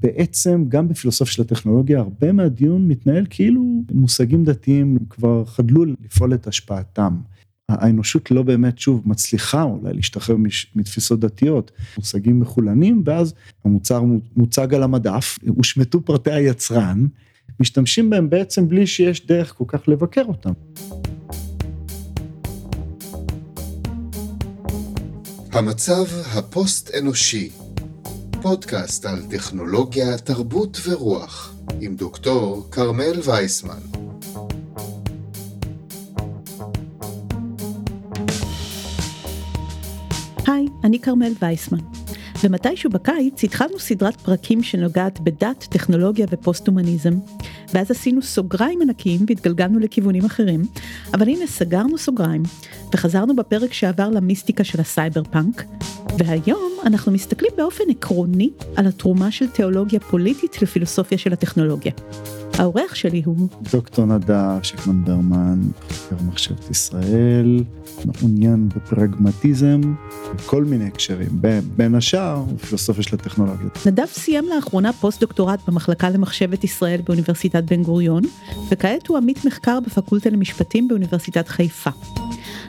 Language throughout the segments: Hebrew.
בעצם גם בפילוסופיה של הטכנולוגיה הרבה מהדיון מתנהל כאילו מושגים דתיים כבר חדלו לפעול את השפעתם. האנושות לא באמת שוב מצליחה אולי להשתחרר מתפיסות דתיות, מושגים מחולנים ואז המוצר מוצג על המדף, הושמטו פרטי היצרן, משתמשים בהם בעצם בלי שיש דרך כל כך לבקר אותם. המצב הפוסט-אנושי, פודקאסט על טכנולוגיה, תרבות ורוח, עם דוקטור כרמל וייסמן. היי, אני כרמל וייסמן. ומתישהו בקיץ התחלנו סדרת פרקים שנוגעת בדת, טכנולוגיה ופוסט-הומניזם, ואז עשינו סוגריים ענקיים והתגלגלנו לכיוונים אחרים, אבל הנה סגרנו סוגריים, וחזרנו בפרק שעבר למיסטיקה של הסייבר פאנק, והיום אנחנו מסתכלים באופן עקרוני על התרומה של תיאולוגיה פוליטית לפילוסופיה של הטכנולוגיה. האורח שלי הוא... דוקטור נדב שיפמן ברמן, חוקר מחשבת ישראל, מעוניין בפרגמטיזם, בכל מיני הקשרים, בין השאר פילוסופיה של הטכנולוגיה. נדב סיים לאחרונה פוסט דוקטורט במחלקה למחשבת ישראל באוניברסיטת בן גוריון, וכעת הוא עמית מחקר בפקולטה למשפטים באוניברסיטת חיפה.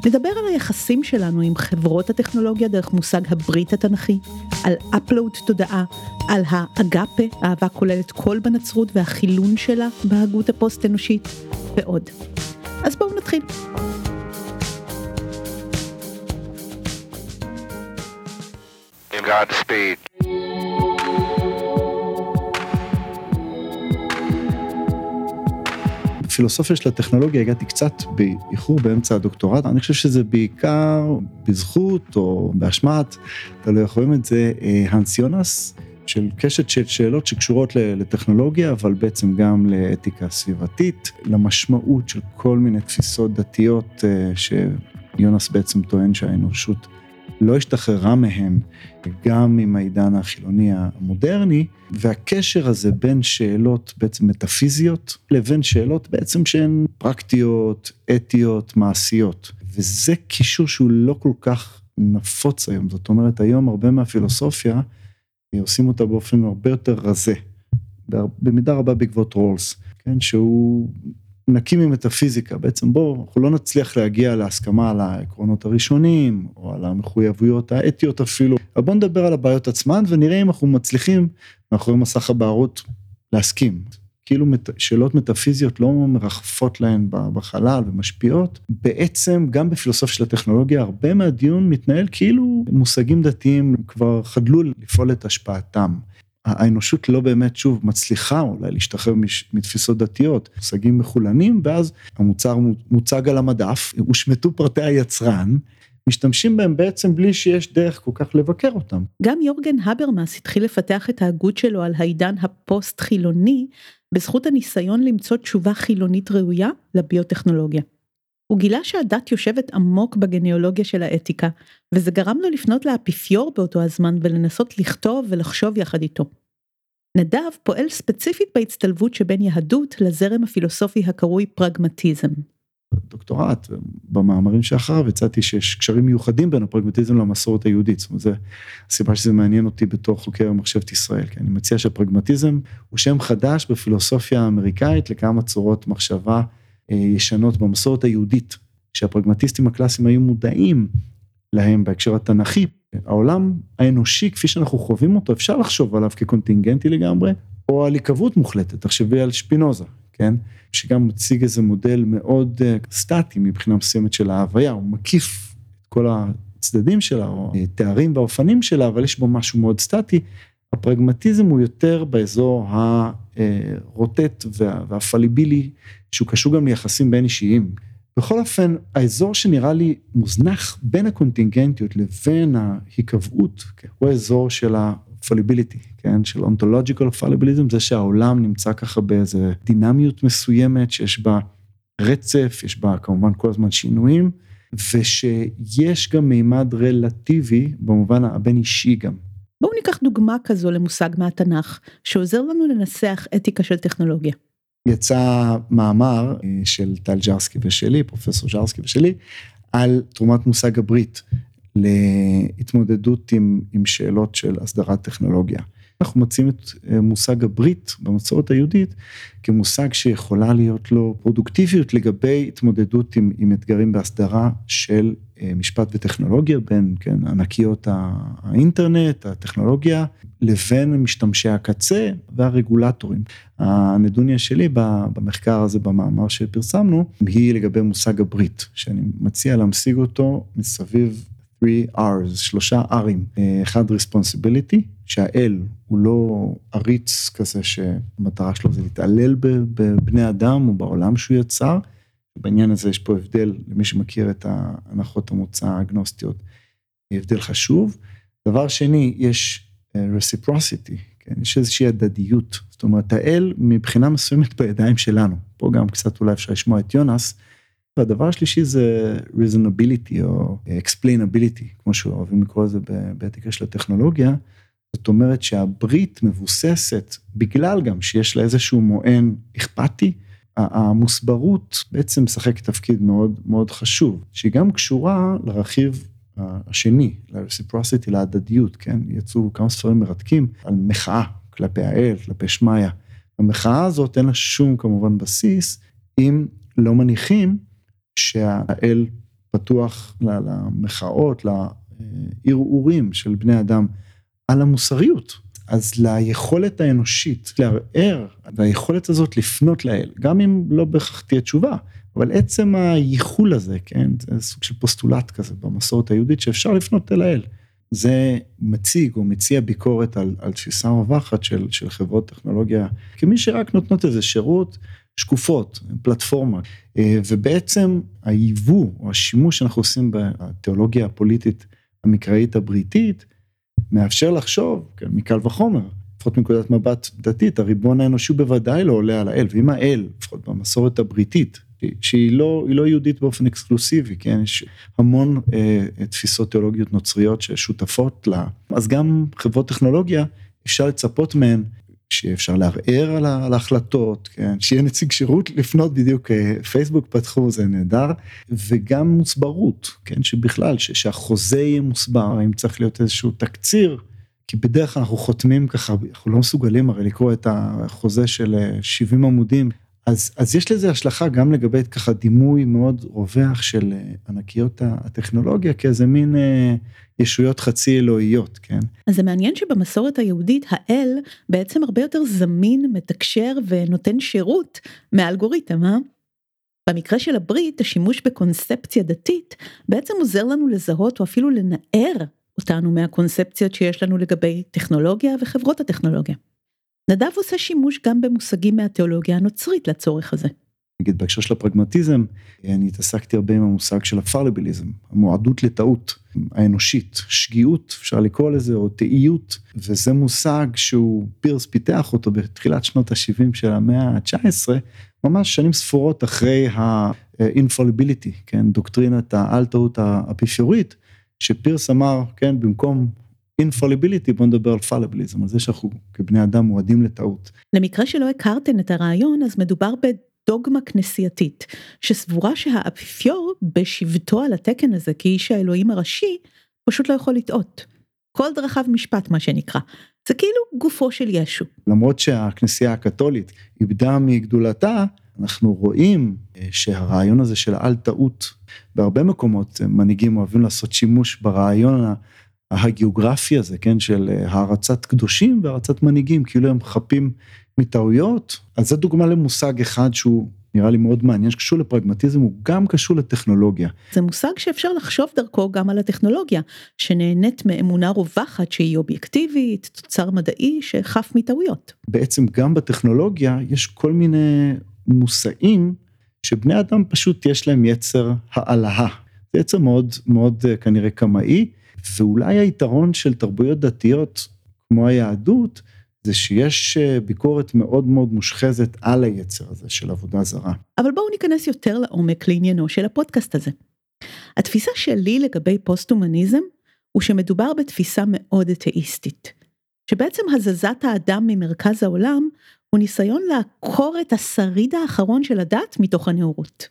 נדבר על היחסים שלנו עם חברות הטכנולוגיה דרך מושג הברית התנ"כי, על אפלואוד תודעה, על האגפה, אהבה כוללת קול בנצרות והחילון שלה בהגות הפוסט-אנושית, ועוד. אז בואו נתחיל. Godspeed. לפילוסופיה של הטכנולוגיה הגעתי קצת באיחור באמצע הדוקטורט, אני חושב שזה בעיקר בזכות או באשמת, תלוי איך רואים את זה, הנס יונס, של קשת של שאלות שקשורות לטכנולוגיה, אבל בעצם גם לאתיקה סביבתית, למשמעות של כל מיני תפיסות דתיות אה, שיונס בעצם טוען שהאנושות לא השתחררה מהם גם עם העידן החילוני המודרני, והקשר הזה בין שאלות בעצם מטאפיזיות לבין שאלות בעצם שהן פרקטיות, אתיות, מעשיות. וזה קישור שהוא לא כל כך נפוץ היום, זאת אומרת היום הרבה מהפילוסופיה עושים אותה באופן הרבה יותר רזה, במידה רבה בעקבות רולס, כן, שהוא נקי ממטאפיזיקה, בעצם בואו, אנחנו לא נצליח להגיע להסכמה על העקרונות הראשונים, או על המחויבויות האתיות אפילו, אבל בואו נדבר על הבעיות עצמן ונראה אם אנחנו מצליחים מאחורי מסך הבערות להסכים. כאילו שאלות מטאפיזיות לא מרחפות להן בחלל ומשפיעות, בעצם גם בפילוסופיה של הטכנולוגיה הרבה מהדיון מתנהל כאילו מושגים דתיים כבר חדלו לפעול את השפעתם. האנושות לא באמת שוב מצליחה אולי להשתחרר מתפיסות דתיות, מושגים מחולנים ואז המוצר מוצג על המדף, הושמטו פרטי היצרן, משתמשים בהם בעצם בלי שיש דרך כל כך לבקר אותם. גם יורגן הברמאס התחיל לפתח את ההגות שלו על העידן הפוסט חילוני בזכות הניסיון למצוא תשובה חילונית ראויה לביוטכנולוגיה. הוא גילה שהדת יושבת עמוק בגניאולוגיה של האתיקה, וזה גרם לו לפנות לאפיפיור באותו הזמן ולנסות לכתוב ולחשוב יחד איתו. נדב פועל ספציפית בהצטלבות שבין יהדות לזרם הפילוסופי הקרוי פרגמטיזם. דוקטורט, במאמרים שאחריו הצעתי שיש קשרים מיוחדים בין הפרגמטיזם למסורת היהודית, זאת אומרת, זו הסיבה שזה מעניין אותי בתור חוקר מחשבת ישראל, כי אני מציע שהפרגמטיזם הוא שם חדש בפילוסופיה האמריקאית לכמה צורות מחשבה ישנות במסורת היהודית, שהפרגמטיסטים הקלאסיים היו מודעים להם בהקשר התנ"כי. העולם האנושי כפי שאנחנו חווים אותו, אפשר לחשוב עליו כקונטינגנטי לגמרי, או על היקוות מוחלטת, תחשבי על שפינוזה, כן? שגם מציג איזה מודל מאוד אה, סטטי מבחינה מסוימת של ההוויה, הוא מקיף את כל הצדדים שלה, או אה, תארים והאופנים שלה, אבל יש בו משהו מאוד סטטי. הפרגמטיזם הוא יותר באזור הרוטט והפליבילי, שהוא קשור גם ליחסים בין אישיים. בכל אופן, האזור שנראה לי מוזנח בין הקונטינגנטיות לבין ההיקבעות, כן, הוא האזור של ה-fallibility, כן, של ontological fallibilism, זה שהעולם נמצא ככה באיזה דינמיות מסוימת, שיש בה רצף, יש בה כמובן כל הזמן שינויים, ושיש גם מימד רלטיבי במובן הבין אישי גם. בואו ניקח דוגמה כזו למושג מהתנ"ך, שעוזר לנו לנסח אתיקה של טכנולוגיה. יצא מאמר אה, של טל ג'רסקי ושלי, פרופסור ג'רסקי ושלי, על תרומת מושג הברית להתמודדות עם, עם שאלות של הסדרת טכנולוגיה. אנחנו מוצאים את מושג הברית במסורת היהודית כמושג שיכולה להיות לו פרודוקטיביות לגבי התמודדות עם, עם אתגרים בהסדרה של משפט וטכנולוגיה בין כן, ענקיות האינטרנט, הטכנולוגיה, לבין משתמשי הקצה והרגולטורים. הנדוניה שלי במחקר הזה, במאמר שפרסמנו, היא לגבי מושג הברית, שאני מציע להמשיג אותו מסביב 3 R's, שלושה R'ים. אחד responsibility, שהאל הוא לא עריץ כזה שהמטרה שלו זה להתעלל בבני אדם או בעולם שהוא יצר. בעניין הזה יש פה הבדל, למי שמכיר את הנחות המוצא האגנוסטיות, הבדל חשוב. דבר שני, יש אה, reciprocity, כן? יש איזושהי הדדיות, זאת אומרת האל מבחינה מסוימת בידיים שלנו, פה גם קצת אולי אפשר לשמוע את יונס. והדבר השלישי זה reasonability או explainability, כמו שאוהבים לקרוא לזה באתיקה של הטכנולוגיה. זאת אומרת שהברית מבוססת, בגלל גם שיש לה איזשהו מוען אכפתי, המוסברות בעצם משחקת תפקיד מאוד מאוד חשוב, שהיא גם קשורה לרכיב השני, ל-reciprocity, להדדיות, כן? יצאו כמה ספרים מרתקים על מחאה כלפי האל, כלפי שמיא. המחאה הזאת אין לה שום כמובן בסיס, אם לא מניחים שהאל פתוח למחאות, לערעורים של בני אדם על המוסריות. אז ליכולת האנושית לערער, והיכולת הזאת לפנות לאל, גם אם לא בהכרח תהיה תשובה, אבל עצם הייחול הזה, כן, זה סוג של פוסטולט כזה במסורת היהודית שאפשר לפנות אל האל. זה מציג או מציע ביקורת על, על תפיסה רווחת של, של חברות טכנולוגיה, כמי שרק נותנות איזה שירות שקופות, פלטפורמה, אה, ובעצם היבוא או השימוש שאנחנו עושים בתיאולוגיה הפוליטית המקראית הבריטית, מאפשר לחשוב, כן, מקל וחומר, לפחות מנקודת מבט דתית, הריבון האנושי בוודאי לא עולה על האל, ואם האל, לפחות במסורת הבריטית, שהיא לא, לא יהודית באופן אקסקלוסיבי, כן, יש המון אה, תפיסות תיאולוגיות נוצריות ששותפות לה, אז גם חברות טכנולוגיה, אפשר לצפות מהן שאפשר לערער על ההחלטות, כן, שיהיה נציג שירות לפנות בדיוק, אה, פייסבוק פתחו, זה נהדר, וגם מוסברות, כן, שבכלל, שהחוזה יהיה מוסבר, אם צריך להיות איזשהו תקציר, כי בדרך כלל אנחנו חותמים ככה, אנחנו לא מסוגלים הרי לקרוא את החוזה של 70 אה, עמודים, אז, אז יש לזה השלכה גם לגבי ככה דימוי מאוד רווח של אה, ענקיות הטכנולוגיה כאיזה מין אה, ישויות חצי אלוהיות, כן? אז זה מעניין שבמסורת היהודית האל בעצם הרבה יותר זמין, מתקשר ונותן שירות מהאלגוריתם, אה? במקרה של הברית, השימוש בקונספציה דתית בעצם עוזר לנו לזהות או אפילו לנער אותנו מהקונספציות שיש לנו לגבי טכנולוגיה וחברות הטכנולוגיה. נדב עושה שימוש גם במושגים מהתיאולוגיה הנוצרית לצורך הזה. נגיד בהקשר של הפרגמטיזם, אני התעסקתי הרבה עם המושג של הפרלביליזם, המועדות לטעות האנושית, שגיאות אפשר לקרוא לזה, או תאיות, וזה מושג שהוא, פירס פיתח אותו בתחילת שנות ה-70 של המאה ה-19, ממש שנים ספורות אחרי ה-infallibility, כן, דוקטרינת האל טעות האפיפיורית, שפירס אמר, כן, במקום אינפוליביליטי, בוא נדבר על פלביליזם, על זה שאנחנו כבני אדם מועדים לטעות. למקרה שלא הכרתן את הרעיון, אז מדובר בדוגמה כנסייתית, שסבורה שהאפיפיור בשבתו על התקן הזה כאיש האלוהים הראשי, פשוט לא יכול לטעות. כל דרכיו משפט מה שנקרא. זה כאילו גופו של ישו. למרות שהכנסייה הקתולית איבדה מגדולתה, אנחנו רואים אה, שהרעיון הזה של אל טעות, בהרבה מקומות מנהיגים אוהבים לעשות שימוש ברעיון הגיאוגרפי הזה, כן, של אה, הערצת קדושים והערצת מנהיגים, כאילו הם חפים מטעויות. אז זו דוגמה למושג אחד שהוא נראה לי מאוד מעניין, שקשור לפרגמטיזם, הוא גם קשור לטכנולוגיה. זה מושג שאפשר לחשוב דרכו גם על הטכנולוגיה, שנהנית מאמונה רווחת שהיא אובייקטיבית, תוצר מדעי שחף מטעויות. בעצם גם בטכנולוגיה יש כל מיני מושאים שבני אדם פשוט יש להם יצר העלאה. זה יצר מאוד מאוד אה, כנראה קמאי. ואולי היתרון של תרבויות דתיות כמו היהדות, זה שיש אה, ביקורת מאוד מאוד מושחזת על היצר הזה של עבודה זרה. אבל בואו ניכנס יותר לעומק לעניינו של הפודקאסט הזה. התפיסה שלי לגבי פוסט-הומניזם, הוא שמדובר בתפיסה מאוד אתאיסטית. שבעצם הזזת האדם ממרכז העולם הוא ניסיון לעקור את השריד האחרון של הדת מתוך הנאורות.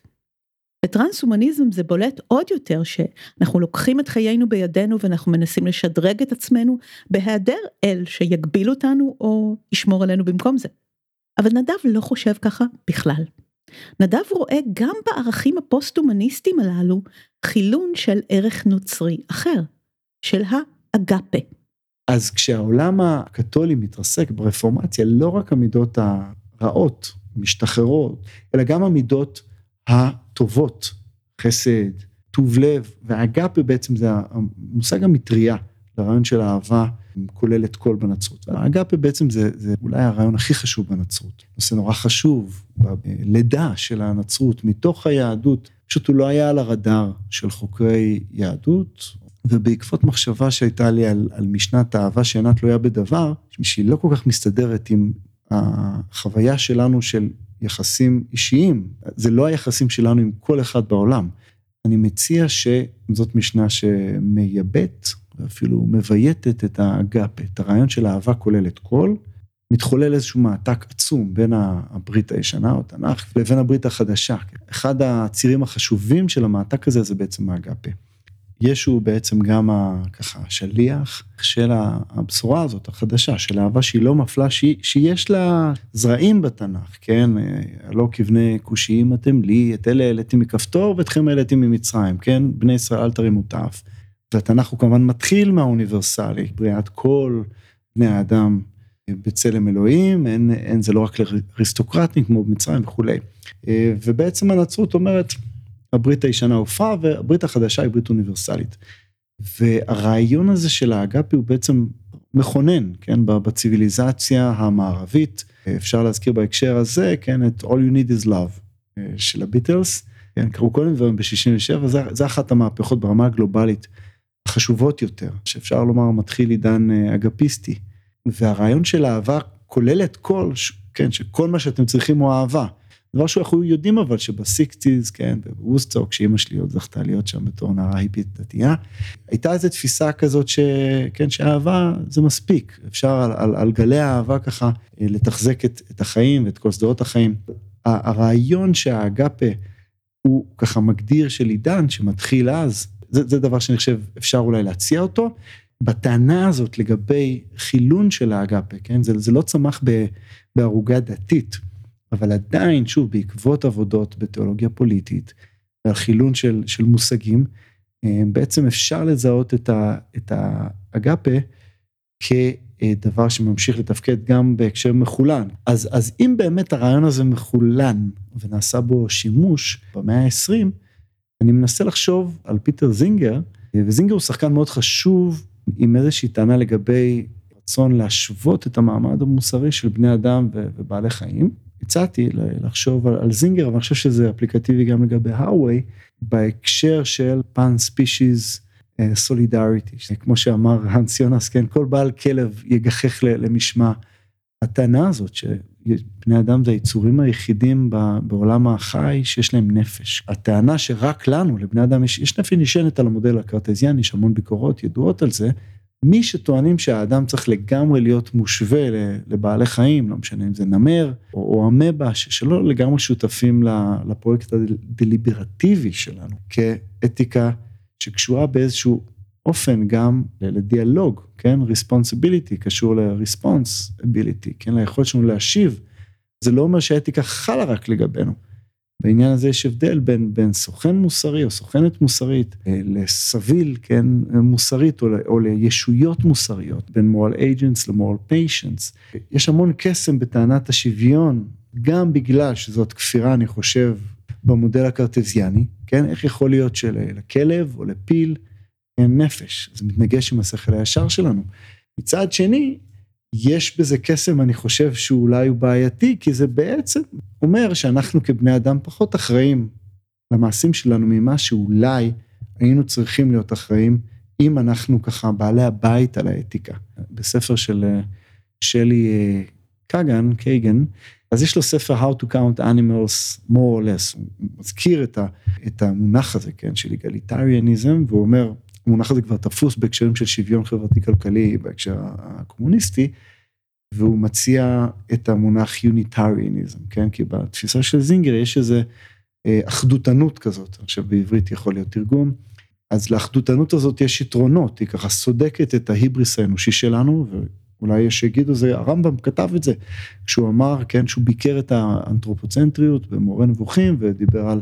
בטרנס-הומניזם זה בולט עוד יותר שאנחנו לוקחים את חיינו בידינו ואנחנו מנסים לשדרג את עצמנו בהיעדר אל שיגביל אותנו או ישמור עלינו במקום זה. אבל נדב לא חושב ככה בכלל. נדב רואה גם בערכים הפוסט-הומניסטיים הללו חילון של ערך נוצרי אחר, של האגפה. אז כשהעולם הקתולי מתרסק ברפורמציה, לא רק המידות הרעות משתחררות, אלא גם המידות הטובות, חסד, טוב לב, והאגפה בעצם זה המושג המטריה לרעיון של אהבה כולל את כל בנצרות. והאגפה בעצם זה, זה אולי הרעיון הכי חשוב בנצרות. נושא נורא חשוב בלידה של הנצרות מתוך היהדות, פשוט הוא לא היה על הרדאר של חוקרי יהדות, ובעקבות מחשבה שהייתה לי על, על משנת אהבה שאינה תלויה בדבר, שהיא לא כל כך מסתדרת עם החוויה שלנו של יחסים אישיים, זה לא היחסים שלנו עם כל אחד בעולם. אני מציע שזאת משנה שמייבאת ואפילו מבייתת את האגפה, את הרעיון של אהבה כוללת כל, מתחולל איזשהו מעתק עצום בין הברית הישנה או תנ"ך לבין הברית החדשה. אחד הצירים החשובים של המעתק הזה זה בעצם האגפה. ישו בעצם גם ה, ככה השליח של הבשורה הזאת החדשה של אהבה שהיא לא מפלה שיש לה זרעים בתנ"ך כן לא כבני כושיים אתם לי את אלה העליתי מכפתור ואתכם העליתי ממצרים כן בני ישראל אל תרימו תף. והתנ"ך הוא כמובן מתחיל מהאוניברסלי בריאת כל בני האדם בצלם אלוהים אין, אין זה לא רק לאריסטוקרטים כמו במצרים וכולי ובעצם הנצרות אומרת. הברית הישנה הופרה והברית החדשה היא ברית אוניברסלית. והרעיון הזה של האגפי הוא בעצם מכונן, כן, בציוויליזציה המערבית. אפשר להזכיר בהקשר הזה, כן, את All You Need is Love של הביטלס, כן, קראו כל מיני דברים ב-67, זה, זה אחת המהפכות ברמה הגלובלית החשובות יותר, שאפשר לומר מתחיל עידן אגפיסטי. והרעיון של אהבה כולל את כל, כן, שכל מה שאתם צריכים הוא אהבה. דבר שאנחנו יודעים אבל שבסיקטיז, כן, בווסטוק, שאימא שלי עוד זכתה להיות שם בתור נערה היפית דתייה, הייתה איזו תפיסה כזאת שכן, שאהבה זה מספיק, אפשר על, על, על גלי האהבה ככה אה, לתחזק את, את החיים ואת כל שדרות החיים. הרעיון שהאגפה הוא ככה מגדיר של עידן שמתחיל אז, זה, זה דבר שאני חושב אפשר אולי להציע אותו. בטענה הזאת לגבי חילון של האגפה, כן, זה, זה לא צמח בערוגה דתית. אבל עדיין, שוב, בעקבות עבודות בתיאולוגיה פוליטית, ועל חילון של, של מושגים, אה, בעצם אפשר לזהות את, ה, את האגפה כדבר שממשיך לתפקד גם בהקשר מחולן. אז, אז אם באמת הרעיון הזה מחולן ונעשה בו שימוש במאה ה-20, אני מנסה לחשוב על פיטר זינגר, וזינגר הוא שחקן מאוד חשוב עם איזושהי טענה לגבי רצון להשוות את המעמד המוסרי של בני אדם ובעלי חיים. הצעתי לחשוב על זינגר, אבל אני חושב שזה אפליקטיבי גם לגבי האווי, בהקשר של פן ספישיז סולידריטי, כמו שאמר האנס יונס, כן, כל בעל כלב יגחך למשמע. הטענה הזאת שבני אדם זה היצורים היחידים בעולם החי שיש להם נפש. הטענה שרק לנו, לבני אדם, יש, יש נפש נשענת על המודל הקרטזיאני, יש המון ביקורות ידועות על זה, מי שטוענים שהאדם צריך לגמרי להיות מושווה לבעלי חיים, לא משנה אם זה נמר או אמבה, שלא לגמרי שותפים לפרויקט הדליברטיבי שלנו, כאתיקה שקשורה באיזשהו אופן גם לדיאלוג, כן? responsibility קשור ל response-ability, כן? ליכולת שלנו להשיב. זה לא אומר שהאתיקה חלה רק לגבינו. בעניין הזה יש הבדל בין, בין סוכן מוסרי או סוכנת מוסרית אה, לסביל, כן, מוסרית או, או לישויות מוסריות, בין moral agents ל-moral patients. יש המון קסם בטענת השוויון, גם בגלל שזאת כפירה, אני חושב, במודל הקרטזיאני, כן, איך יכול להיות שלכלב או לפיל אין נפש, זה מתנגש עם השכל הישר שלנו. מצד שני, יש בזה קסם, אני חושב שאולי הוא בעייתי, כי זה בעצם אומר שאנחנו כבני אדם פחות אחראים למעשים שלנו ממה שאולי היינו צריכים להיות אחראים, אם אנחנו ככה בעלי הבית על האתיקה. בספר של אה, שלי אה, קאגן, קייגן, אז יש לו ספר How to Count Animals more or less, הוא מזכיר את, ה, את המונח הזה, כן, של אגליטריאניזם, והוא אומר, המונח הזה כבר תפוס בהקשרים של שוויון חברתי-כלכלי בהקשר הקומוניסטי, והוא מציע את המונח יוניטריאניזם, כן? כי בתפיסה של זינגר יש איזה אה, אחדותנות כזאת, חושב בעברית יכול להיות תרגום. אז לאחדותנות הזאת יש יתרונות, היא ככה סודקת את ההיבריס האנושי שלנו, ואולי יש שיגידו זה, הרמב"ם כתב את זה, כשהוא אמר, כן, שהוא ביקר את האנתרופוצנטריות במורה נבוכים, ודיבר על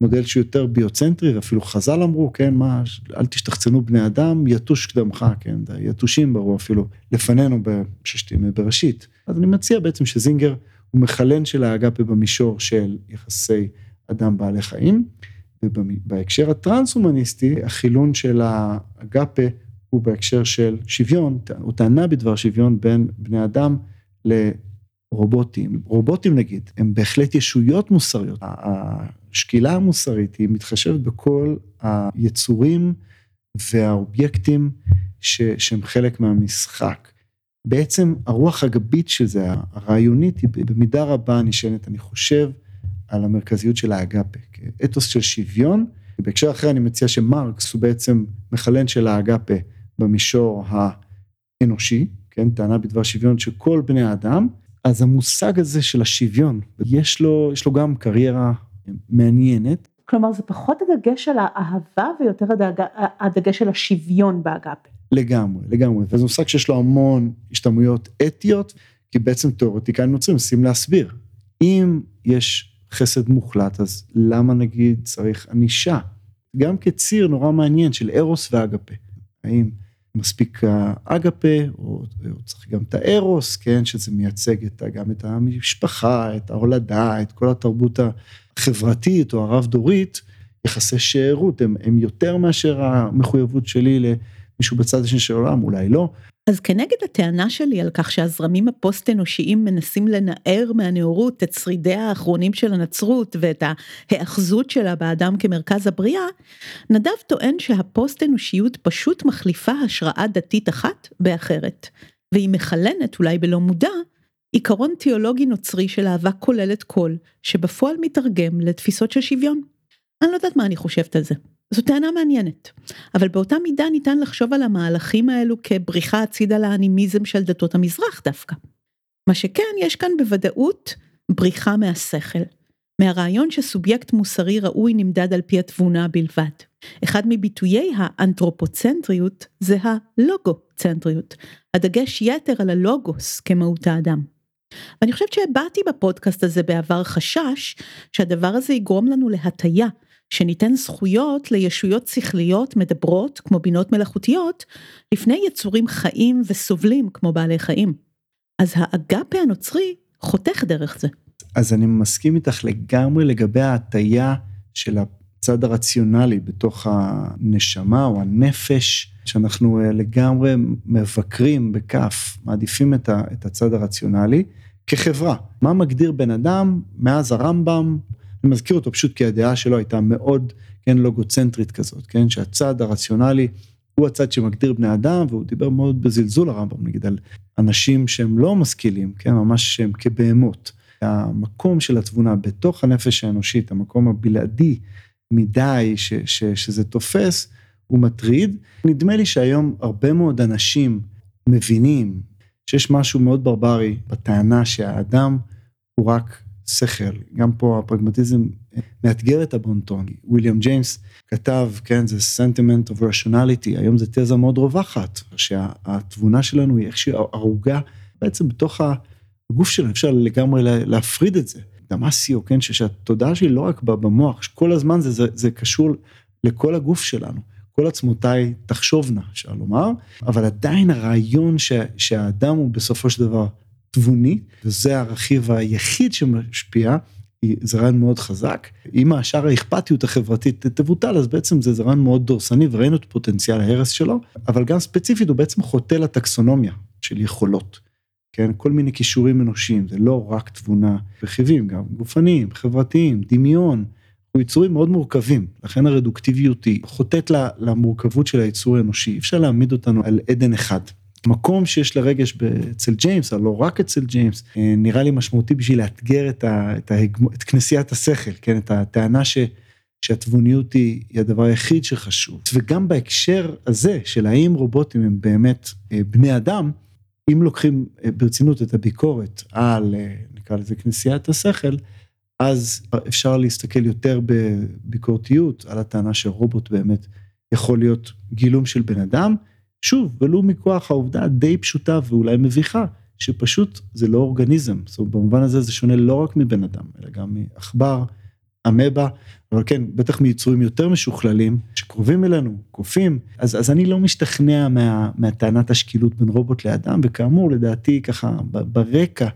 מודל שהוא יותר ביוצנטרי, ואפילו חז"ל אמרו, כן, מה, אל תשתחצנו בני אדם, יתוש קדמך, כן, יתושים ברו אפילו לפנינו בששת ימי בראשית. אז אני מציע בעצם שזינגר הוא מחלן של האגפה במישור של יחסי אדם בעלי חיים, ובהקשר הטרנס-הומניסטי, החילון של האגפה הוא בהקשר של שוויון, הוא טענה בדבר שוויון בין בני אדם לרובוטים. רובוטים נגיד, הם בהחלט ישויות מוסריות. השקילה המוסרית היא מתחשבת בכל היצורים והאובייקטים ש, שהם חלק מהמשחק. בעצם הרוח הגבית של זה, הרעיונית, היא במידה רבה נשענת, אני חושב, על המרכזיות של האגפה, אתוס של שוויון. בהקשר אחר אני מציע שמרקס הוא בעצם מחלן של האגפה במישור האנושי, כן, טענה בדבר שוויון של כל בני האדם, אז המושג הזה של השוויון, יש לו, יש לו גם קריירה מעניינת. כלומר זה פחות הדגש על האהבה ויותר הדג... הדגש על השוויון באגפה. לגמרי, לגמרי, וזה מושג שיש לו המון השתמעויות אתיות, כי בעצם תיאורטיקאים נוצרים מנסים להסביר. אם יש חסד מוחלט, אז למה נגיד צריך ענישה? גם כציר נורא מעניין של ארוס ואגפה. האם מספיק האגפה, או, או צריך גם את הארוס, כן, שזה מייצג את, גם את המשפחה, את ההולדה, את כל התרבות החברתית או הרב-דורית, יחסי שארות, הם, הם יותר מאשר המחויבות שלי למישהו בצד השני של העולם, אולי לא, אז כנגד הטענה שלי על כך שהזרמים הפוסט-אנושיים מנסים לנער מהנאורות את שרידיה האחרונים של הנצרות ואת ההאחזות שלה באדם כמרכז הבריאה, נדב טוען שהפוסט-אנושיות פשוט מחליפה השראה דתית אחת באחרת, והיא מחלנת, אולי בלא מודע, עיקרון תיאולוגי נוצרי של אהבה כוללת כל, שבפועל מתרגם לתפיסות של שוויון. אני לא יודעת מה אני חושבת על זה. זו טענה מעניינת, אבל באותה מידה ניתן לחשוב על המהלכים האלו כבריחה הצידה לאנימיזם של דתות המזרח דווקא. מה שכן, יש כאן בוודאות בריחה מהשכל, מהרעיון שסובייקט מוסרי ראוי נמדד על פי התבונה בלבד. אחד מביטויי האנתרופוצנטריות זה הלוגוצנטריות, הדגש יתר על הלוגוס כמהות האדם. ואני חושבת שהבעתי בפודקאסט הזה בעבר חשש שהדבר הזה יגרום לנו להטיה שניתן זכויות לישויות שכליות מדברות כמו בינות מלאכותיות, לפני יצורים חיים וסובלים כמו בעלי חיים. אז האגפה הנוצרי חותך דרך זה. אז אני מסכים איתך לגמרי לגבי ההטייה של הצד הרציונלי בתוך הנשמה או הנפש, שאנחנו אה, לגמרי מבקרים בכף, מעדיפים את הצד הרציונלי כחברה. מה מגדיר בן אדם מאז הרמב"ם אני מזכיר אותו פשוט כי הדעה שלו הייתה מאוד, כן, לוגוצנטרית כזאת, כן, שהצד הרציונלי הוא הצד שמגדיר בני אדם, והוא דיבר מאוד בזלזול הרמב"ם, נגיד, על אנשים שהם לא משכילים, כן, ממש שהם כבהמות. המקום של התבונה בתוך הנפש האנושית, המקום הבלעדי מדי ש, ש, שזה תופס, הוא מטריד. נדמה לי שהיום הרבה מאוד אנשים מבינים שיש משהו מאוד ברברי בטענה שהאדם הוא רק שכל, גם פה הפרגמטיזם מאתגר את הבונטון. וויליאם ג'יימס כתב, כן, זה sentiment of rationality, היום זו תזה מאוד רווחת, שהתבונה שלנו היא איכשהי ערוגה בעצם בתוך הגוף שלנו, אפשר לגמרי להפריד את זה. דמאסיו, כן, שהתודעה שלי לא רק במוח, שכל הזמן זה, זה, זה קשור לכל הגוף שלנו. כל עצמותיי תחשובנה, אפשר לומר, אבל עדיין הרעיון ש, שהאדם הוא בסופו של דבר תבוני, וזה הרכיב היחיד שמשפיע, זה רעיון מאוד חזק. אם השאר האכפתיות החברתית תבוטל, אז בעצם זה רעיון מאוד דורסני, וראינו את פוטנציאל ההרס שלו, אבל גם ספציפית הוא בעצם חוטא לטקסונומיה של יכולות. כן, כל מיני כישורים אנושיים, זה לא רק תבונה, רכיבים גם גופניים, חברתיים, דמיון, הוא יצורים מאוד מורכבים, לכן הרדוקטיביות היא חוטאת למורכבות של היצור האנושי, אי אפשר להעמיד אותנו על עדן אחד. מקום שיש לרגש אצל ג'יימס, אבל לא רק אצל ג'יימס, אה, נראה לי משמעותי בשביל לאתגר את, ה, את, ההגמו, את כנסיית השכל, כן, את הטענה ש, שהתבוניות היא, היא הדבר היחיד שחשוב. וגם בהקשר הזה של האם רובוטים הם באמת אה, בני אדם, אם לוקחים אה, ברצינות את הביקורת על, נקרא לזה כנסיית השכל, אז אפשר להסתכל יותר בביקורתיות על הטענה שרובוט באמת יכול להיות גילום של בן אדם, שוב, ולו מכוח העובדה הדי פשוטה ואולי מביכה, שפשוט זה לא אורגניזם, זאת אומרת במובן הזה זה שונה לא רק מבן אדם, אלא גם מעכבר, אמבה, אבל כן, בטח מיצורים יותר משוכללים, שקרובים אלינו, קופים, אז, אז אני לא משתכנע מה, מהטענת השקילות בין רובוט לאדם, וכאמור, לדעתי ככה ברקע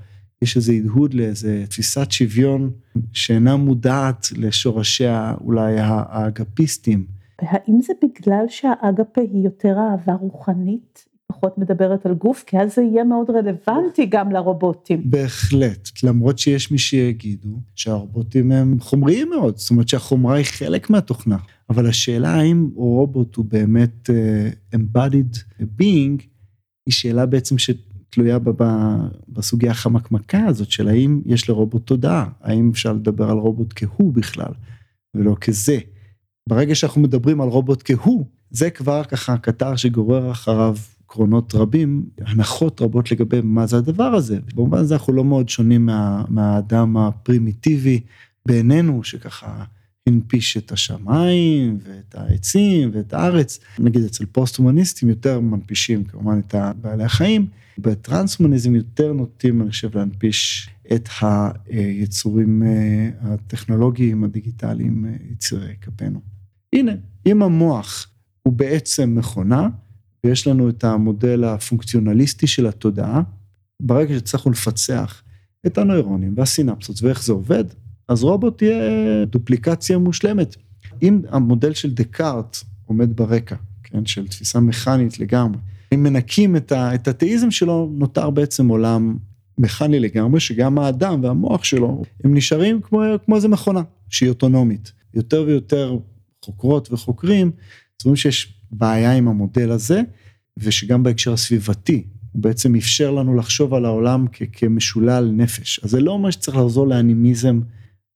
יש איזה הדהוד לאיזה תפיסת שוויון שאינה מודעת לשורשיה אולי האגפיסטים. והאם זה בגלל שהאגפה היא יותר אהבה רוחנית פחות מדברת על גוף, כי אז זה יהיה מאוד רלוונטי גם לרובוטים. בהחלט, למרות שיש מי שיגידו שהרובוטים הם חומריים מאוד, זאת אומרת שהחומרה היא חלק מהתוכנה, אבל השאלה האם רובוט הוא באמת uh, embodied being, היא שאלה בעצם שתלויה בסוגיה החמקמקה הזאת של האם יש לרובוט תודעה, האם אפשר לדבר על רובוט כהוא בכלל, ולא כזה. ברגע שאנחנו מדברים על רובוט כהוא, זה כבר ככה קטר שגורר אחריו עקרונות רבים, הנחות רבות לגבי מה זה הדבר הזה. במובן הזה אנחנו לא מאוד שונים מה, מהאדם הפרימיטיבי בעינינו, שככה הנפיש את השמיים ואת העצים ואת הארץ. נגיד אצל פוסט-הומניסטים יותר מנפישים כמובן את בעלי החיים, בטרנס-הומניזם יותר נוטים, אני חושב, להנפיש את היצורים אה, הטכנולוגיים, הדיגיטליים, אה, יצירי כפינו. הנה, אם המוח הוא בעצם מכונה, ויש לנו את המודל הפונקציונליסטי של התודעה, ברגע שהצלחנו לפצח את הנוירונים והסינפסות ואיך זה עובד, אז רובוט תהיה דופליקציה מושלמת. אם המודל של דקארט עומד ברקע, כן, של תפיסה מכנית לגמרי, אם מנקים את, ה, את התאיזם שלו, נותר בעצם עולם מכני לגמרי, שגם האדם והמוח שלו, הם נשארים כמו, כמו איזה מכונה שהיא אוטונומית. יותר ויותר חוקרות וחוקרים, אומרת שיש בעיה עם המודל הזה, ושגם בהקשר הסביבתי, הוא בעצם אפשר לנו לחשוב על העולם כ- כמשולל נפש. אז זה לא אומר שצריך לחזור לאנימיזם,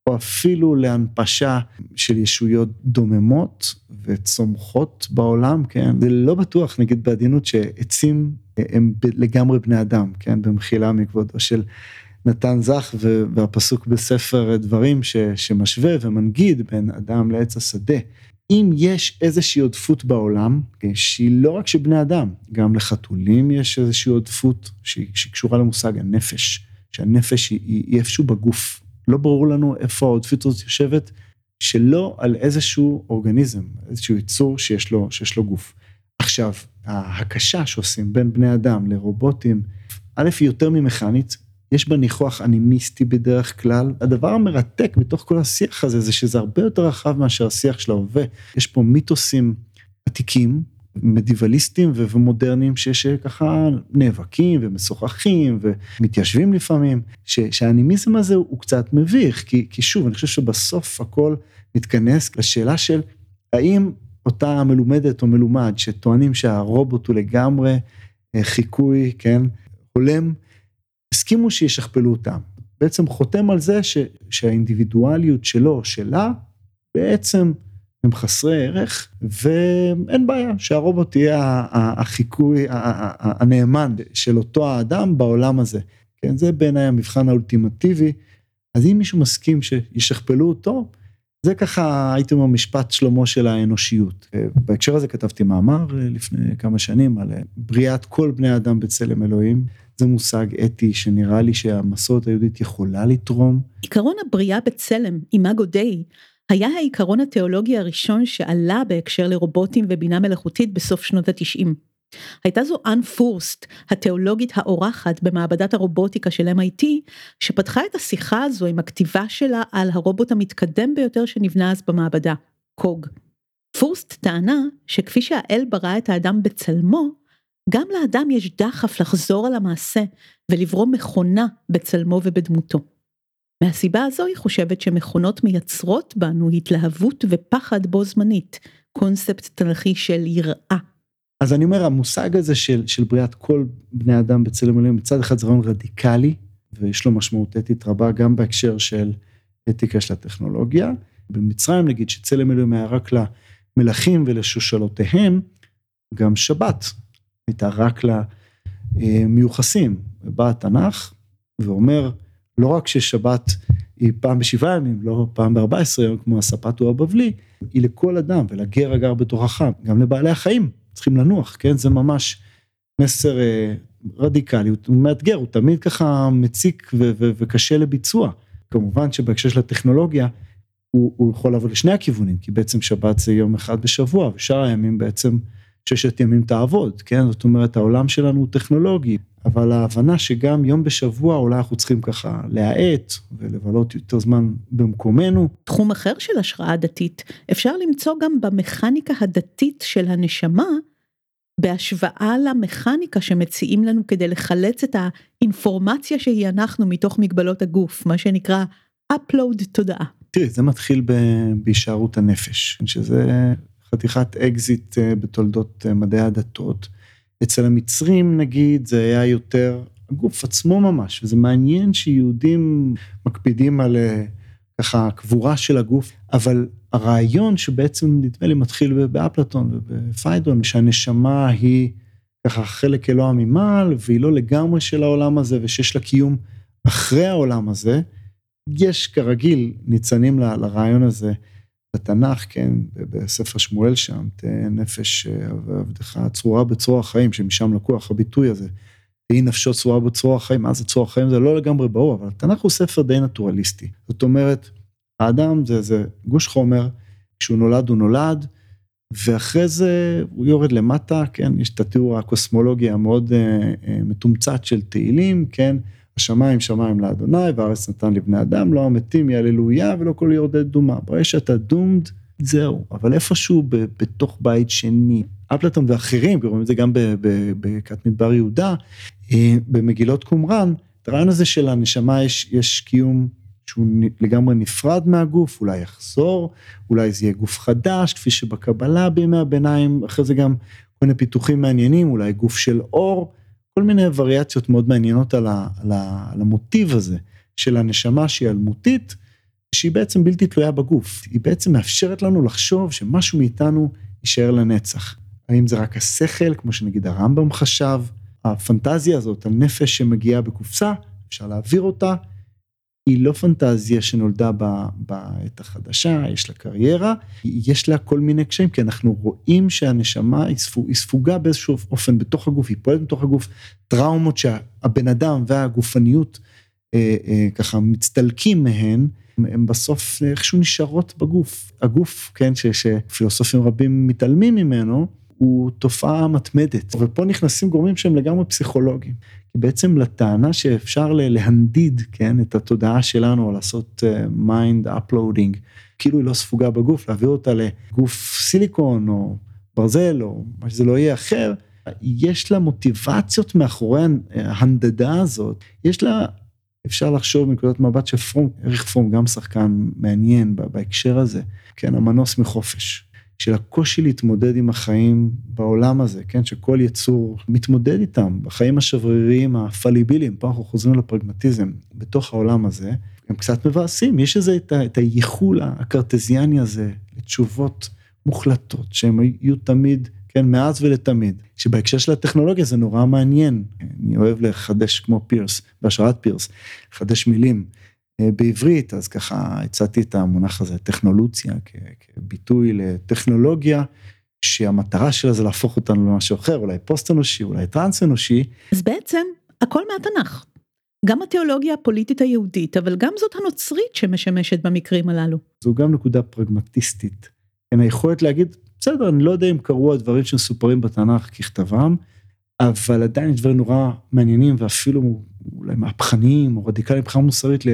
או אפילו להנפשה של ישויות דוממות וצומחות בעולם, כן? זה לא בטוח, נגיד בעדינות, שעצים הם לגמרי בני אדם, כן? במחילה מכבודו של נתן זך והפסוק בספר דברים ש, שמשווה ומנגיד בין אדם לעץ השדה. אם יש איזושהי עודפות בעולם, שהיא לא רק של בני אדם, גם לחתולים יש איזושהי עודפות שהיא, שהיא קשורה למושג הנפש, שהנפש היא, היא, היא איפשהו בגוף. לא ברור לנו איפה העודפות הזאת יושבת, שלא על איזשהו אורגניזם, איזשהו יצור שיש לו, שיש לו גוף. עכשיו, ההקשה שעושים בין בני אדם לרובוטים, א', היא יותר ממכנית, יש בה ניחוח אנימיסטי בדרך כלל. הדבר המרתק בתוך כל השיח הזה זה שזה הרבה יותר רחב מאשר השיח של ההווה. יש פה מיתוסים עתיקים, מדיבליסטים ומודרניים שככה נאבקים ומשוחחים ומתיישבים לפעמים, ש, שהאנימיזם הזה הוא קצת מביך, כי, כי שוב, אני חושב שבסוף הכל מתכנס לשאלה של האם אותה מלומדת או מלומד שטוענים שהרובוט הוא לגמרי אה, חיקוי, כן, הולם, הסכימו שישכפלו אותם. בעצם חותם על זה ש, שהאינדיבידואליות שלו, שלה, בעצם הם חסרי ערך, ואין בעיה שהרובוט יהיה החיקוי הנאמן של אותו האדם בעולם הזה. כן, זה בעיניי המבחן האולטימטיבי. אז אם מישהו מסכים שישכפלו אותו, זה ככה, הייתי אומר, משפט שלמה של האנושיות. בהקשר הזה כתבתי מאמר לפני כמה שנים על בריאת כל בני האדם בצלם אלוהים. זה מושג אתי שנראה לי שהמסורת היהודית יכולה לתרום. עיקרון הבריאה בצלם, אימאגו דיי, היה העיקרון התיאולוגי הראשון שעלה בהקשר לרובוטים ובינה מלאכותית בסוף שנות התשעים. הייתה זו אנ פורסט, התיאולוגית האורחת במעבדת הרובוטיקה של MIT, שפתחה את השיחה הזו עם הכתיבה שלה על הרובוט המתקדם ביותר שנבנה אז במעבדה, קוג. פורסט טענה שכפי שהאל ברא את האדם בצלמו, גם לאדם יש דחף לחזור על המעשה ולברוא מכונה בצלמו ובדמותו. מהסיבה הזו היא חושבת שמכונות מייצרות בנו התלהבות ופחד בו זמנית, קונספט תנכי של יראה. אז אני אומר, המושג הזה של, של בריאת כל בני אדם בצלם אלוהים, מצד אחד זה רעיון רדיקלי, ויש לו משמעות אתית רבה גם בהקשר של אתיקה של הטכנולוגיה. במצרים נגיד שצלם אלוהים היה רק למלכים ולשושלותיהם, גם שבת הייתה רק למיוחסים. בא התנ"ך ואומר, לא רק ששבת היא פעם בשבעה ימים, לא פעם בארבע עשרה יום כמו הספת או הבבלי, היא לכל אדם ולגר הגר בתוכך, גם לבעלי החיים צריכים לנוח, כן? זה ממש מסר אה, רדיקלי, הוא מאתגר, הוא תמיד ככה מציק ו- ו- וקשה לביצוע. כמובן שבהקשר של הטכנולוגיה, הוא, הוא יכול לעבוד לשני הכיוונים, כי בעצם שבת זה יום אחד בשבוע, ושאר הימים בעצם ששת ימים תעבוד, כן? זאת אומרת, העולם שלנו הוא טכנולוגי, אבל ההבנה שגם יום בשבוע אולי אנחנו צריכים ככה להאט ולבלות יותר זמן במקומנו. תחום אחר של השראה דתית, אפשר למצוא גם במכניקה הדתית של הנשמה, בהשוואה למכניקה שמציעים לנו כדי לחלץ את האינפורמציה שהיא אנחנו מתוך מגבלות הגוף, מה שנקרא upload תודעה. תראי, זה מתחיל בהישארות הנפש, שזה חתיכת אקזיט אה, בתולדות אה, מדעי הדתות. אצל המצרים נגיד זה היה יותר הגוף עצמו ממש, וזה מעניין שיהודים מקפידים על אה, ככה קבורה של הגוף, אבל הרעיון שבעצם נדמה לי מתחיל באפלטון ובפיידון, שהנשמה היא ככה חלק אלוה ממעל, והיא לא לגמרי של העולם הזה, ושיש לה קיום אחרי העולם הזה, יש כרגיל ניצנים לרעיון הזה בתנ"ך, כן, בספר שמואל שם, תהיה נפש עבדך צרורה בצרור החיים, שמשם לקוח הביטוי הזה. תהי נפשו צרורה בצרור החיים, מה זה צרור החיים? זה לא לגמרי ברור, אבל התנ"ך הוא ספר די נטורליסטי. זאת אומרת, האדם זה, זה גוש חומר, כשהוא נולד הוא נולד, ואחרי זה הוא יורד למטה, כן, יש את התיאור הקוסמולוגי המאוד אה, אה, מתומצת של תהילים, כן, השמיים שמיים לאדוני והארץ נתן לבני אדם, לא המתים יהללויה ולא כל יורדי דומה. ברגע שאתה דומד, זהו. אבל איפשהו ב, בתוך בית שני, אפלטון ואחרים, רואים את זה גם בכת מדבר יהודה, אה, במגילות קומראן, את הרעיון הזה של הנשמה יש, יש קיום שהוא לגמרי נפרד מהגוף, אולי יחזור, אולי זה יהיה גוף חדש, כפי שבקבלה בימי הביניים, אחרי זה גם כל מיני פיתוחים מעניינים, אולי גוף של אור. כל מיני וריאציות מאוד מעניינות על, ה, על, ה, על המוטיב הזה של הנשמה שהיא אלמותית, שהיא בעצם בלתי תלויה בגוף. היא בעצם מאפשרת לנו לחשוב שמשהו מאיתנו יישאר לנצח. האם זה רק השכל, כמו שנגיד הרמב"ם חשב, הפנטזיה הזאת על נפש שמגיעה בקופסה, אפשר להעביר אותה, היא לא פנטזיה שנולדה בעת החדשה, יש לה קריירה, יש לה כל מיני קשיים, כי אנחנו רואים שהנשמה היא, ספוג, היא ספוגה באיזשהו אופן בתוך הגוף, היא פועלת בתוך הגוף, טראומות שהבן אדם והגופניות אה, אה, ככה מצטלקים מהן, הן בסוף איכשהו נשארות בגוף. הגוף, כן, שפילוסופים רבים מתעלמים ממנו, הוא תופעה מתמדת, ופה נכנסים גורמים שהם לגמרי פסיכולוגיים. בעצם לטענה שאפשר להנדיד, כן, את התודעה שלנו, לעשות mind uh, uploading, כאילו היא לא ספוגה בגוף, להעביר אותה לגוף סיליקון, או ברזל, או מה שזה לא יהיה אחר, יש לה מוטיבציות מאחורי ההנדדה הזאת, יש לה, אפשר לחשוב מנקודת מבט של פרום, אריך פרום גם שחקן מעניין בהקשר הזה, כן, המנוס מחופש. של הקושי להתמודד עם החיים בעולם הזה, כן, שכל יצור מתמודד איתם, בחיים השבריריים הפליביליים, פה אנחנו חוזרים לפרגמטיזם, בתוך העולם הזה, הם קצת מבאסים, יש איזה את, את הייחול הקרטזיאני הזה לתשובות מוחלטות, שהם יהיו תמיד, כן, מאז ולתמיד, שבהקשר של הטכנולוגיה זה נורא מעניין, אני אוהב לחדש כמו פירס, בהשראת פירס, לחדש מילים. אה, בעברית, אז ככה הצעתי את המונח הזה, טכנולוציה, כביטוי לטכנולוגיה, שהמטרה שלה זה להפוך אותנו למשהו אחר, אולי פוסט אנושי, אולי טרנס אנושי. אז בעצם הכל מהתנ"ך. גם התיאולוגיה הפוליטית היהודית, אבל גם זאת הנוצרית שמשמשת במקרים הללו. זו גם נקודה פרגמטיסטית. אין היכולת להגיד, בסדר, אני לא יודע אם קרו הדברים שמסופרים בתנ"ך ככתבם, אבל עדיין יש דברים נורא מעניינים ואפילו אולי מהפכניים או רדיקליים מבחינה מוסרית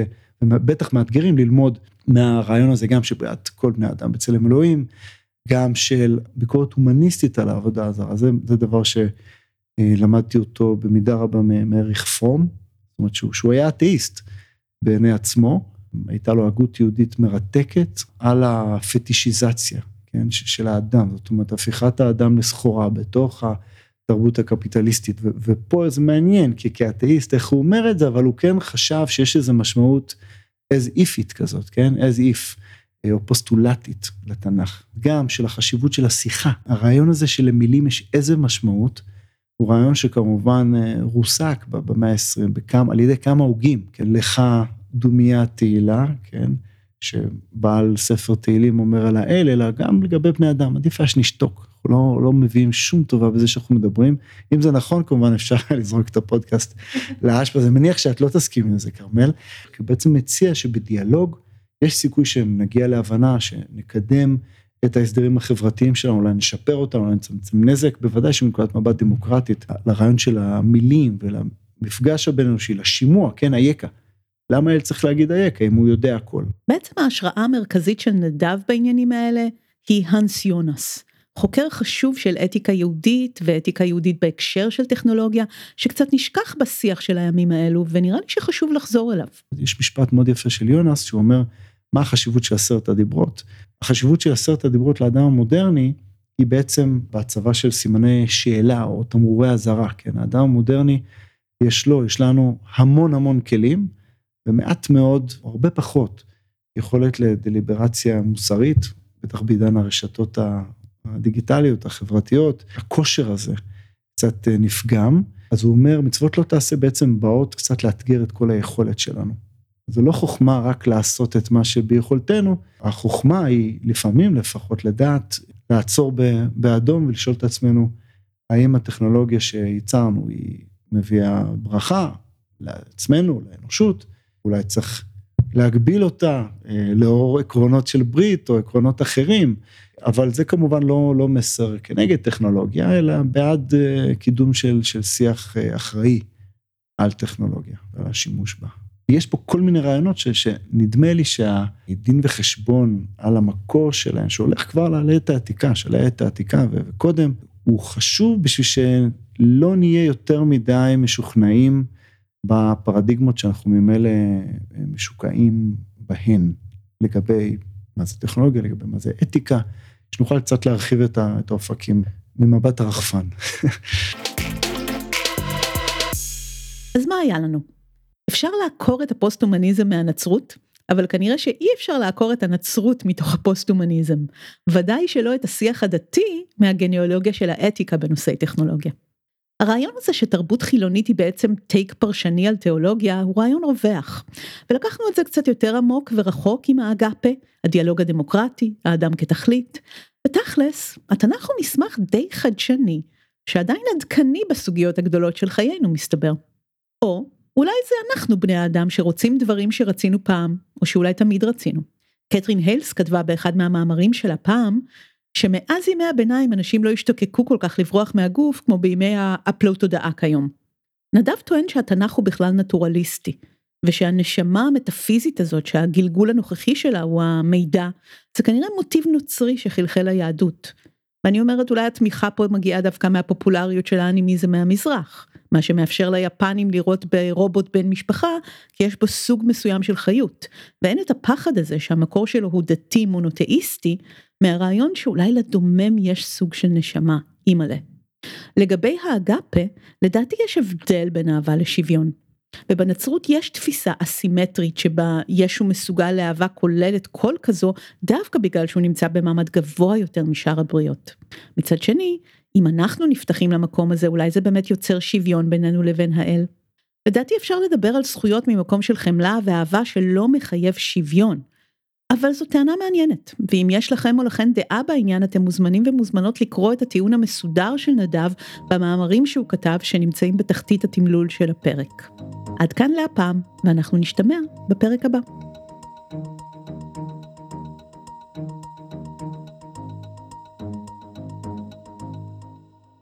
ובטח מאתגרים ללמוד מהרעיון הזה גם שבעד כל בני אדם בצלם אלוהים, גם של ביקורת הומניסטית על העבודה הזרה, זה, זה דבר שלמדתי אותו במידה רבה מאריך פרום, זאת אומרת שהוא, שהוא היה אתאיסט בעיני עצמו, הייתה לו הגות יהודית מרתקת על הפטישיזציה, כן, של האדם, זאת אומרת הפיכת האדם לסחורה בתוך התרבות הקפיטליסטית, ופה זה מעניין, כי כאתאיסט איך הוא אומר את זה, אבל הוא כן חשב שיש איזו משמעות as if it כזאת, כן? as if, אה, או פוסטולטית לתנ"ך. גם של החשיבות של השיחה. הרעיון הזה שלמילים יש איזה משמעות, הוא רעיון שכמובן אה, רוסק במאה ה-20 על ידי כמה הוגים, כן? לך דומייה תהילה, כן? שבעל ספר תהילים אומר על האל, אלא גם לגבי בני אדם, עדיף היה שנשתוק, אנחנו לא, לא מביאים שום טובה בזה שאנחנו מדברים. אם זה נכון, כמובן אפשר לזרוק את הפודקאסט לאש, וזה מניח שאת לא תסכים עם זה, כרמל, כי בעצם מציע שבדיאלוג יש סיכוי שנגיע להבנה, שנקדם את ההסדרים החברתיים שלנו, אולי נשפר אותם, אולי נצמצם נזק, בוודאי שמנקודת מבט דמוקרטית, לרעיון של המילים ולמפגש הבין-אנושי, לשימוע, כן, אייכה. למה אל צריך להגיד אייכה אם הוא יודע הכל? בעצם ההשראה המרכזית של נדב בעניינים האלה היא הנס יונס. חוקר חשוב של אתיקה יהודית ואתיקה יהודית בהקשר של טכנולוגיה, שקצת נשכח בשיח של הימים האלו, ונראה לי שחשוב לחזור אליו. יש משפט מאוד יפה של יונס, שהוא אומר, מה החשיבות של עשרת הדיברות? החשיבות של עשרת הדיברות לאדם המודרני, היא בעצם בהצבה של סימני שאלה או תמרורי אזהרה, כן? האדם המודרני, יש לו, יש לנו המון המון כלים, ומעט מאוד, או הרבה פחות, יכולת לדליברציה מוסרית, בטח בעידן הרשתות הדיגיטליות, החברתיות, הכושר הזה קצת אה, נפגם. אז הוא אומר, מצוות לא תעשה בעצם באות קצת לאתגר את כל היכולת שלנו. זה לא חוכמה רק לעשות את מה שביכולתנו, החוכמה היא לפעמים לפחות לדעת לעצור באדום ולשאול את עצמנו, האם הטכנולוגיה שייצרנו היא מביאה ברכה לעצמנו, לאנושות, אולי צריך להגביל אותה אה, לאור עקרונות של ברית או עקרונות אחרים, אבל זה כמובן לא, לא מסר כנגד טכנולוגיה, אלא בעד אה, קידום של, של שיח אה, אחראי על טכנולוגיה ועל השימוש בה. יש פה כל מיני רעיונות ש, שנדמה לי שהדין וחשבון על המקור שלהם, שהולך כבר לעת העתיקה, של העת העתיקה וקודם, הוא חשוב בשביל שלא נהיה יותר מדי משוכנעים בפרדיגמות שאנחנו ממילא אה, משוקעים בהן, לגבי מה זה טכנולוגיה, לגבי מה זה אתיקה, שנוכל קצת להרחיב את האופקים ממבט הרחפן. אז מה היה לנו? אפשר לעקור את הפוסט-הומניזם מהנצרות, אבל כנראה שאי אפשר לעקור את הנצרות מתוך הפוסט-הומניזם. ודאי שלא את השיח הדתי מהגניאולוגיה של האתיקה בנושאי טכנולוגיה. הרעיון הזה שתרבות חילונית היא בעצם טייק פרשני על תיאולוגיה הוא רעיון רווח. ולקחנו את זה קצת יותר עמוק ורחוק עם האגפה, הדיאלוג הדמוקרטי, האדם כתכלית. ותכלס, התנ"ך הוא מסמך די חדשני, שעדיין עדכני בסוגיות הגדולות של חיינו מסתבר. או אולי זה אנחנו בני האדם שרוצים דברים שרצינו פעם, או שאולי תמיד רצינו. קתרין היילס כתבה באחד מהמאמרים שלה פעם, שמאז ימי הביניים אנשים לא השתוקקו כל כך לברוח מהגוף כמו בימי האפלוט תודעה כיום. נדב טוען שהתנ"ך הוא בכלל נטורליסטי, ושהנשמה המטאפיזית הזאת שהגלגול הנוכחי שלה הוא המידע, זה כנראה מוטיב נוצרי שחלחל ליהדות. ואני אומרת אולי התמיכה פה מגיעה דווקא מהפופולריות של האנימיזם מהמזרח, מה שמאפשר ליפנים לראות ברובוט בן משפחה, כי יש בו סוג מסוים של חיות, ואין את הפחד הזה שהמקור שלו הוא דתי מונותאיסטי, מהרעיון שאולי לדומם יש סוג של נשמה, אימא'לה. לגבי האגפה, לדעתי יש הבדל בין אהבה לשוויון. ובנצרות יש תפיסה אסימטרית שבה ישו מסוגל לאהבה כוללת כל כזו דווקא בגלל שהוא נמצא במעמד גבוה יותר משאר הבריות. מצד שני, אם אנחנו נפתחים למקום הזה אולי זה באמת יוצר שוויון בינינו לבין האל. לדעתי אפשר לדבר על זכויות ממקום של חמלה ואהבה שלא מחייב שוויון. אבל זו טענה מעניינת, ואם יש לכם או לכן דעה בעניין אתם מוזמנים ומוזמנות לקרוא את הטיעון המסודר של נדב במאמרים שהוא כתב שנמצאים בתחתית התמלול של הפרק. עד כאן להפעם, ואנחנו נשתמע בפרק הבא.